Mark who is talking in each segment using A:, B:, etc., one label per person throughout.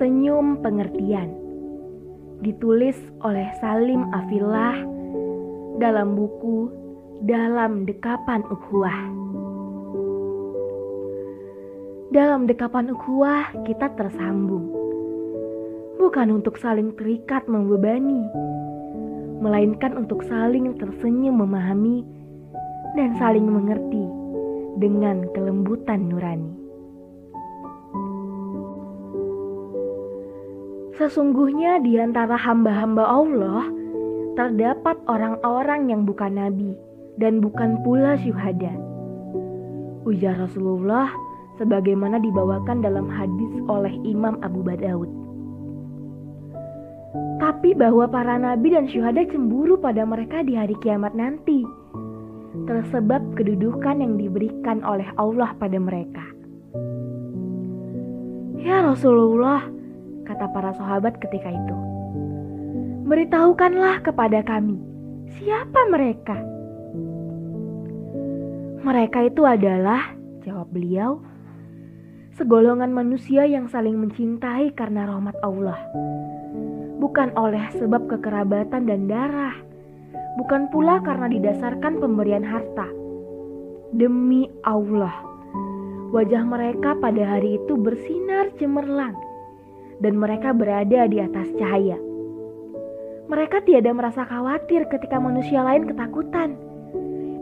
A: Senyum Pengertian ditulis oleh Salim Afillah dalam buku Dalam Dekapan Ukhuwah. Dalam dekapan ukhuwah kita tersambung. Bukan untuk saling terikat membebani, melainkan untuk saling tersenyum memahami dan saling mengerti dengan kelembutan nurani. Sesungguhnya di antara hamba-hamba Allah terdapat orang-orang yang bukan nabi dan bukan pula syuhada. Ujar Rasulullah sebagaimana dibawakan dalam hadis oleh Imam Abu Badaud. Tapi bahwa para nabi dan syuhada cemburu pada mereka di hari kiamat nanti, tersebab kedudukan yang diberikan oleh Allah pada mereka. Ya Rasulullah, kata para sahabat ketika itu. Beritahukanlah kepada kami, siapa mereka? Mereka itu adalah, jawab beliau, segolongan manusia yang saling mencintai karena rahmat Allah. Bukan oleh sebab kekerabatan dan darah, bukan pula karena didasarkan pemberian harta. Demi Allah, wajah mereka pada hari itu bersinar cemerlang dan mereka berada di atas cahaya. Mereka tiada merasa khawatir ketika manusia lain ketakutan,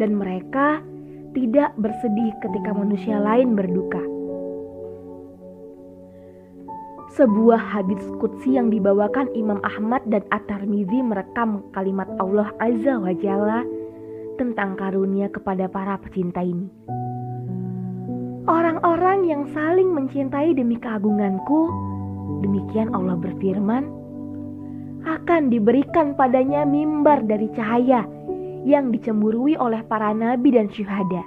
A: dan mereka tidak bersedih ketika manusia lain berduka. Sebuah hadis kutsi yang dibawakan Imam Ahmad dan At-Tirmidzi merekam kalimat Allah Azza wa Jalla tentang karunia kepada para pecinta ini. Orang-orang yang saling mencintai demi keagunganku Demikian Allah berfirman, akan diberikan padanya mimbar dari cahaya yang dicemburui oleh para nabi dan syuhada.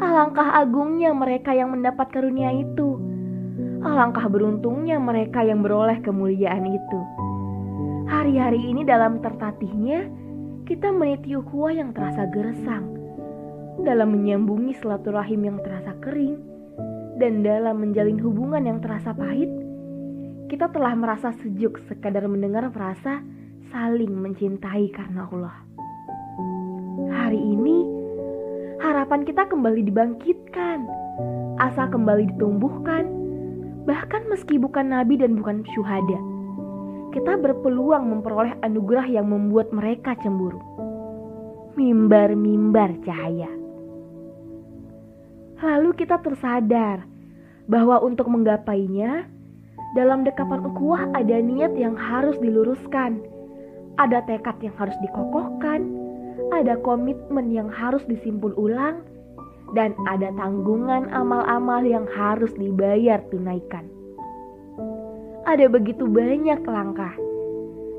A: Alangkah agungnya mereka yang mendapat karunia itu. Alangkah beruntungnya mereka yang beroleh kemuliaan itu. Hari-hari ini dalam tertatihnya, kita meniti ukhuwah yang terasa gersang. Dalam menyambungi silaturahim yang terasa kering, dan dalam menjalin hubungan yang terasa pahit, kita telah merasa sejuk sekadar mendengar frasa saling mencintai karena Allah. Hari ini, harapan kita kembali dibangkitkan, asa kembali ditumbuhkan, bahkan meski bukan nabi dan bukan syuhada. Kita berpeluang memperoleh anugerah yang membuat mereka cemburu. Mimbar-mimbar cahaya. Lalu kita tersadar bahwa untuk menggapainya, dalam dekapan ukhuwah ada niat yang harus diluruskan, ada tekad yang harus dikokohkan, ada komitmen yang harus disimpul ulang, dan ada tanggungan amal-amal yang harus dibayar tunaikan. Ada begitu banyak langkah,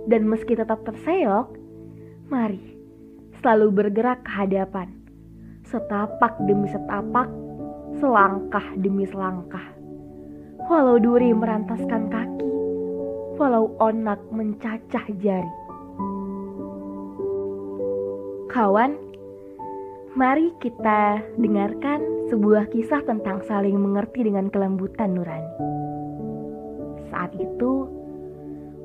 A: dan meski tetap terseok, mari selalu bergerak ke hadapan, setapak demi setapak selangkah demi selangkah. Walau duri merantaskan kaki, walau onak mencacah jari. Kawan, mari kita dengarkan sebuah kisah tentang saling mengerti dengan kelembutan nurani. Saat itu,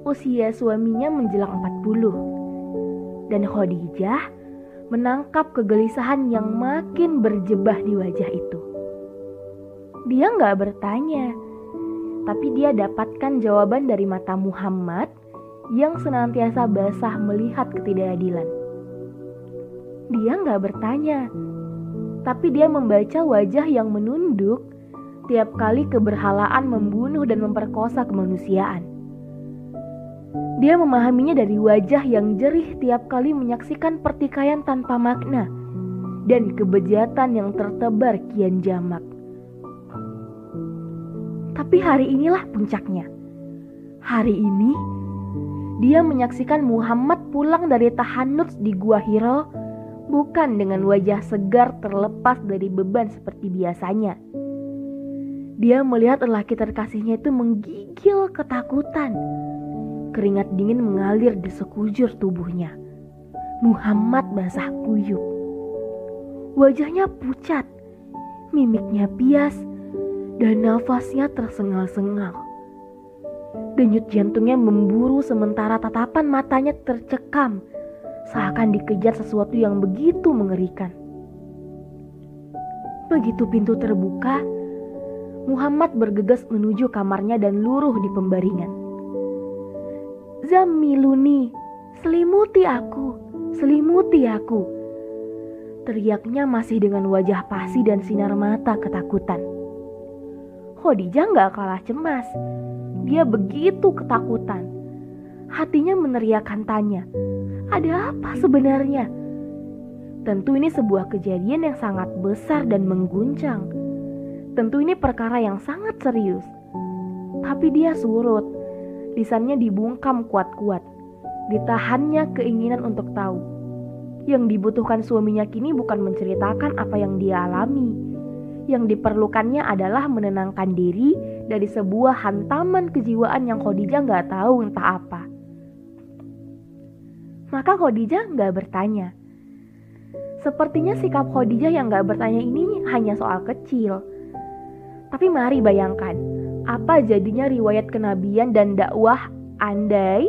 A: usia suaminya menjelang 40 dan Khadijah menangkap kegelisahan yang makin berjebah di wajah itu. Dia nggak bertanya, tapi dia dapatkan jawaban dari mata Muhammad yang senantiasa basah melihat ketidakadilan. Dia nggak bertanya, tapi dia membaca wajah yang menunduk tiap kali keberhalaan membunuh dan memperkosa kemanusiaan. Dia memahaminya dari wajah yang jerih tiap kali menyaksikan pertikaian tanpa makna dan kebejatan yang tertebar kian jamak. Tapi hari inilah puncaknya. Hari ini, dia menyaksikan Muhammad pulang dari tahanut di Gua Hiro bukan dengan wajah segar terlepas dari beban seperti biasanya. Dia melihat lelaki terkasihnya itu menggigil ketakutan. Keringat dingin mengalir di sekujur tubuhnya. Muhammad basah kuyup. Wajahnya pucat, mimiknya bias, dan nafasnya tersengal-sengal. Denyut jantungnya memburu sementara tatapan matanya tercekam seakan dikejar sesuatu yang begitu mengerikan. Begitu pintu terbuka, Muhammad bergegas menuju kamarnya dan luruh di pembaringan. Zamiluni, selimuti aku, selimuti aku. Teriaknya masih dengan wajah pasi dan sinar mata ketakutan. Khadijah gak kalah cemas. Dia begitu ketakutan. Hatinya meneriakkan tanya, ada apa sebenarnya? Tentu ini sebuah kejadian yang sangat besar dan mengguncang. Tentu ini perkara yang sangat serius. Tapi dia surut. Lisannya dibungkam kuat-kuat. Ditahannya keinginan untuk tahu. Yang dibutuhkan suaminya kini bukan menceritakan apa yang dia alami yang diperlukannya adalah menenangkan diri dari sebuah hantaman kejiwaan yang Khadijah nggak tahu entah apa. Maka Khadijah nggak bertanya. Sepertinya sikap Khadijah yang nggak bertanya ini hanya soal kecil. Tapi mari bayangkan, apa jadinya riwayat kenabian dan dakwah andai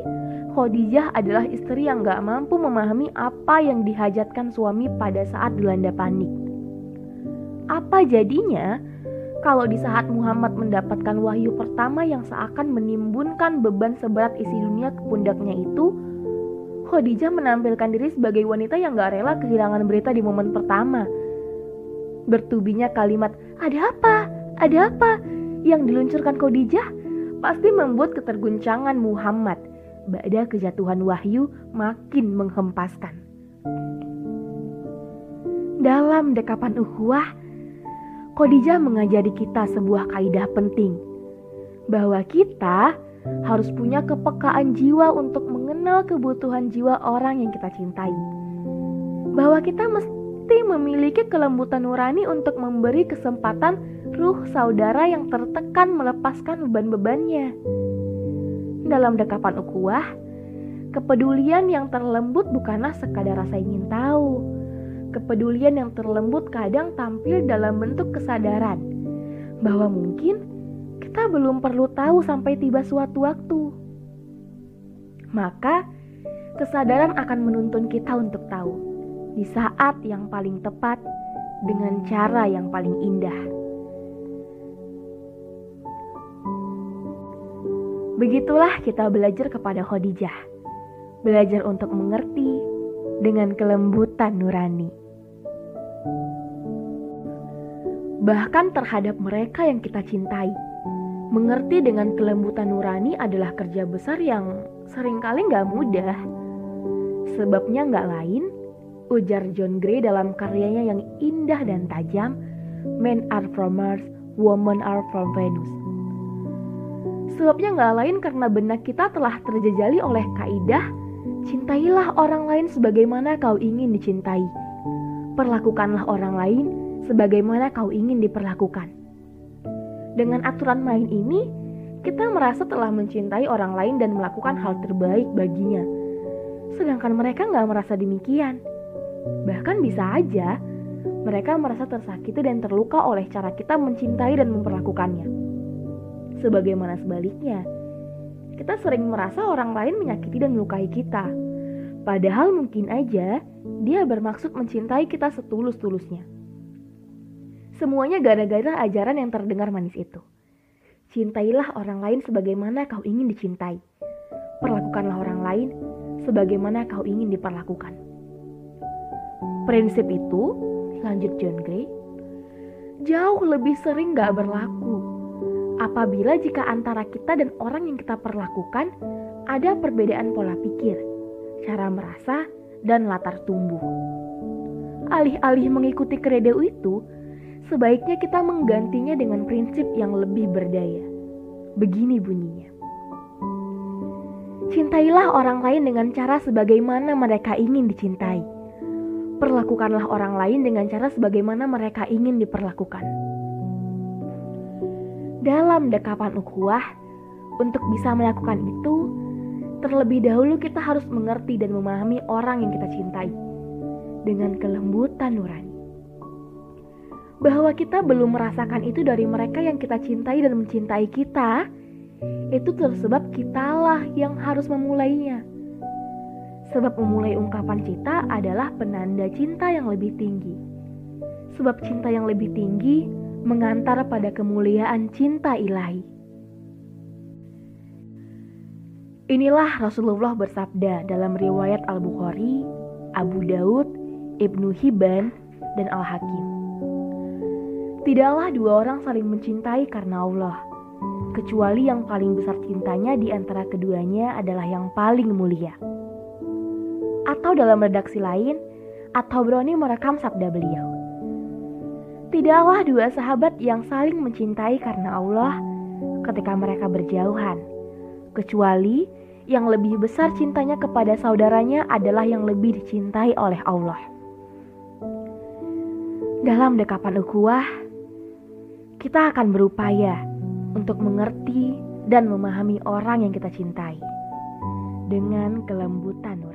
A: Khadijah adalah istri yang gak mampu memahami apa yang dihajatkan suami pada saat dilanda panik. Apa jadinya kalau di saat Muhammad mendapatkan wahyu pertama yang seakan menimbunkan beban seberat isi dunia ke pundaknya itu, Khadijah menampilkan diri sebagai wanita yang gak rela kehilangan berita di momen pertama. Bertubinya kalimat, ada apa? Ada apa? Yang diluncurkan Khadijah pasti membuat keterguncangan Muhammad. Bada kejatuhan wahyu makin menghempaskan. Dalam dekapan ukhuwah, Khadijah mengajari kita sebuah kaidah penting bahwa kita harus punya kepekaan jiwa untuk mengenal kebutuhan jiwa orang yang kita cintai. Bahwa kita mesti memiliki kelembutan nurani untuk memberi kesempatan ruh saudara yang tertekan melepaskan beban-bebannya. Dalam dekapan ukuah, kepedulian yang terlembut bukanlah sekadar rasa ingin tahu, Kepedulian yang terlembut kadang tampil dalam bentuk kesadaran bahwa mungkin kita belum perlu tahu sampai tiba suatu waktu. Maka, kesadaran akan menuntun kita untuk tahu di saat yang paling tepat dengan cara yang paling indah. Begitulah kita belajar kepada Khadijah. Belajar untuk mengerti dengan kelembutan nurani bahkan terhadap mereka yang kita cintai. Mengerti dengan kelembutan nurani adalah kerja besar yang sering kali nggak mudah. Sebabnya nggak lain, ujar John Gray dalam karyanya yang indah dan tajam, Men are from Mars, Women are from Venus. Sebabnya nggak lain karena benak kita telah terjejali oleh kaidah, cintailah orang lain sebagaimana kau ingin dicintai. Perlakukanlah orang lain sebagaimana kau ingin diperlakukan. Dengan aturan main ini, kita merasa telah mencintai orang lain dan melakukan hal terbaik baginya. Sedangkan mereka nggak merasa demikian. Bahkan bisa aja mereka merasa tersakiti dan terluka oleh cara kita mencintai dan memperlakukannya. Sebagaimana sebaliknya, kita sering merasa orang lain menyakiti dan melukai kita. Padahal mungkin aja dia bermaksud mencintai kita setulus-tulusnya. Semuanya gara-gara ajaran yang terdengar manis itu. Cintailah orang lain sebagaimana kau ingin dicintai. Perlakukanlah orang lain sebagaimana kau ingin diperlakukan. Prinsip itu, lanjut John Gray, jauh lebih sering gak berlaku apabila jika antara kita dan orang yang kita perlakukan ada perbedaan pola pikir, cara merasa, dan latar tumbuh. Alih-alih mengikuti kredo itu, sebaiknya kita menggantinya dengan prinsip yang lebih berdaya. Begini bunyinya. Cintailah orang lain dengan cara sebagaimana mereka ingin dicintai. Perlakukanlah orang lain dengan cara sebagaimana mereka ingin diperlakukan. Dalam dekapan ukhuwah, untuk bisa melakukan itu, terlebih dahulu kita harus mengerti dan memahami orang yang kita cintai dengan kelembutan nurani. Bahwa kita belum merasakan itu dari mereka yang kita cintai dan mencintai kita, itu tersebab kitalah yang harus memulainya. Sebab memulai ungkapan cinta adalah penanda cinta yang lebih tinggi. Sebab cinta yang lebih tinggi mengantar pada kemuliaan cinta ilahi. Inilah Rasulullah bersabda dalam riwayat Al-Bukhari, Abu Daud, Ibnu Hibban, dan Al-Hakim. Tidaklah dua orang saling mencintai karena Allah, kecuali yang paling besar cintanya di antara keduanya adalah yang paling mulia. Atau dalam redaksi lain, atau Broni merekam sabda beliau. Tidaklah dua sahabat yang saling mencintai karena Allah ketika mereka berjauhan, kecuali yang lebih besar cintanya kepada saudaranya adalah yang lebih dicintai oleh Allah. Dalam dekapan ukhuwah, kita akan berupaya untuk mengerti dan memahami orang yang kita cintai dengan kelembutan.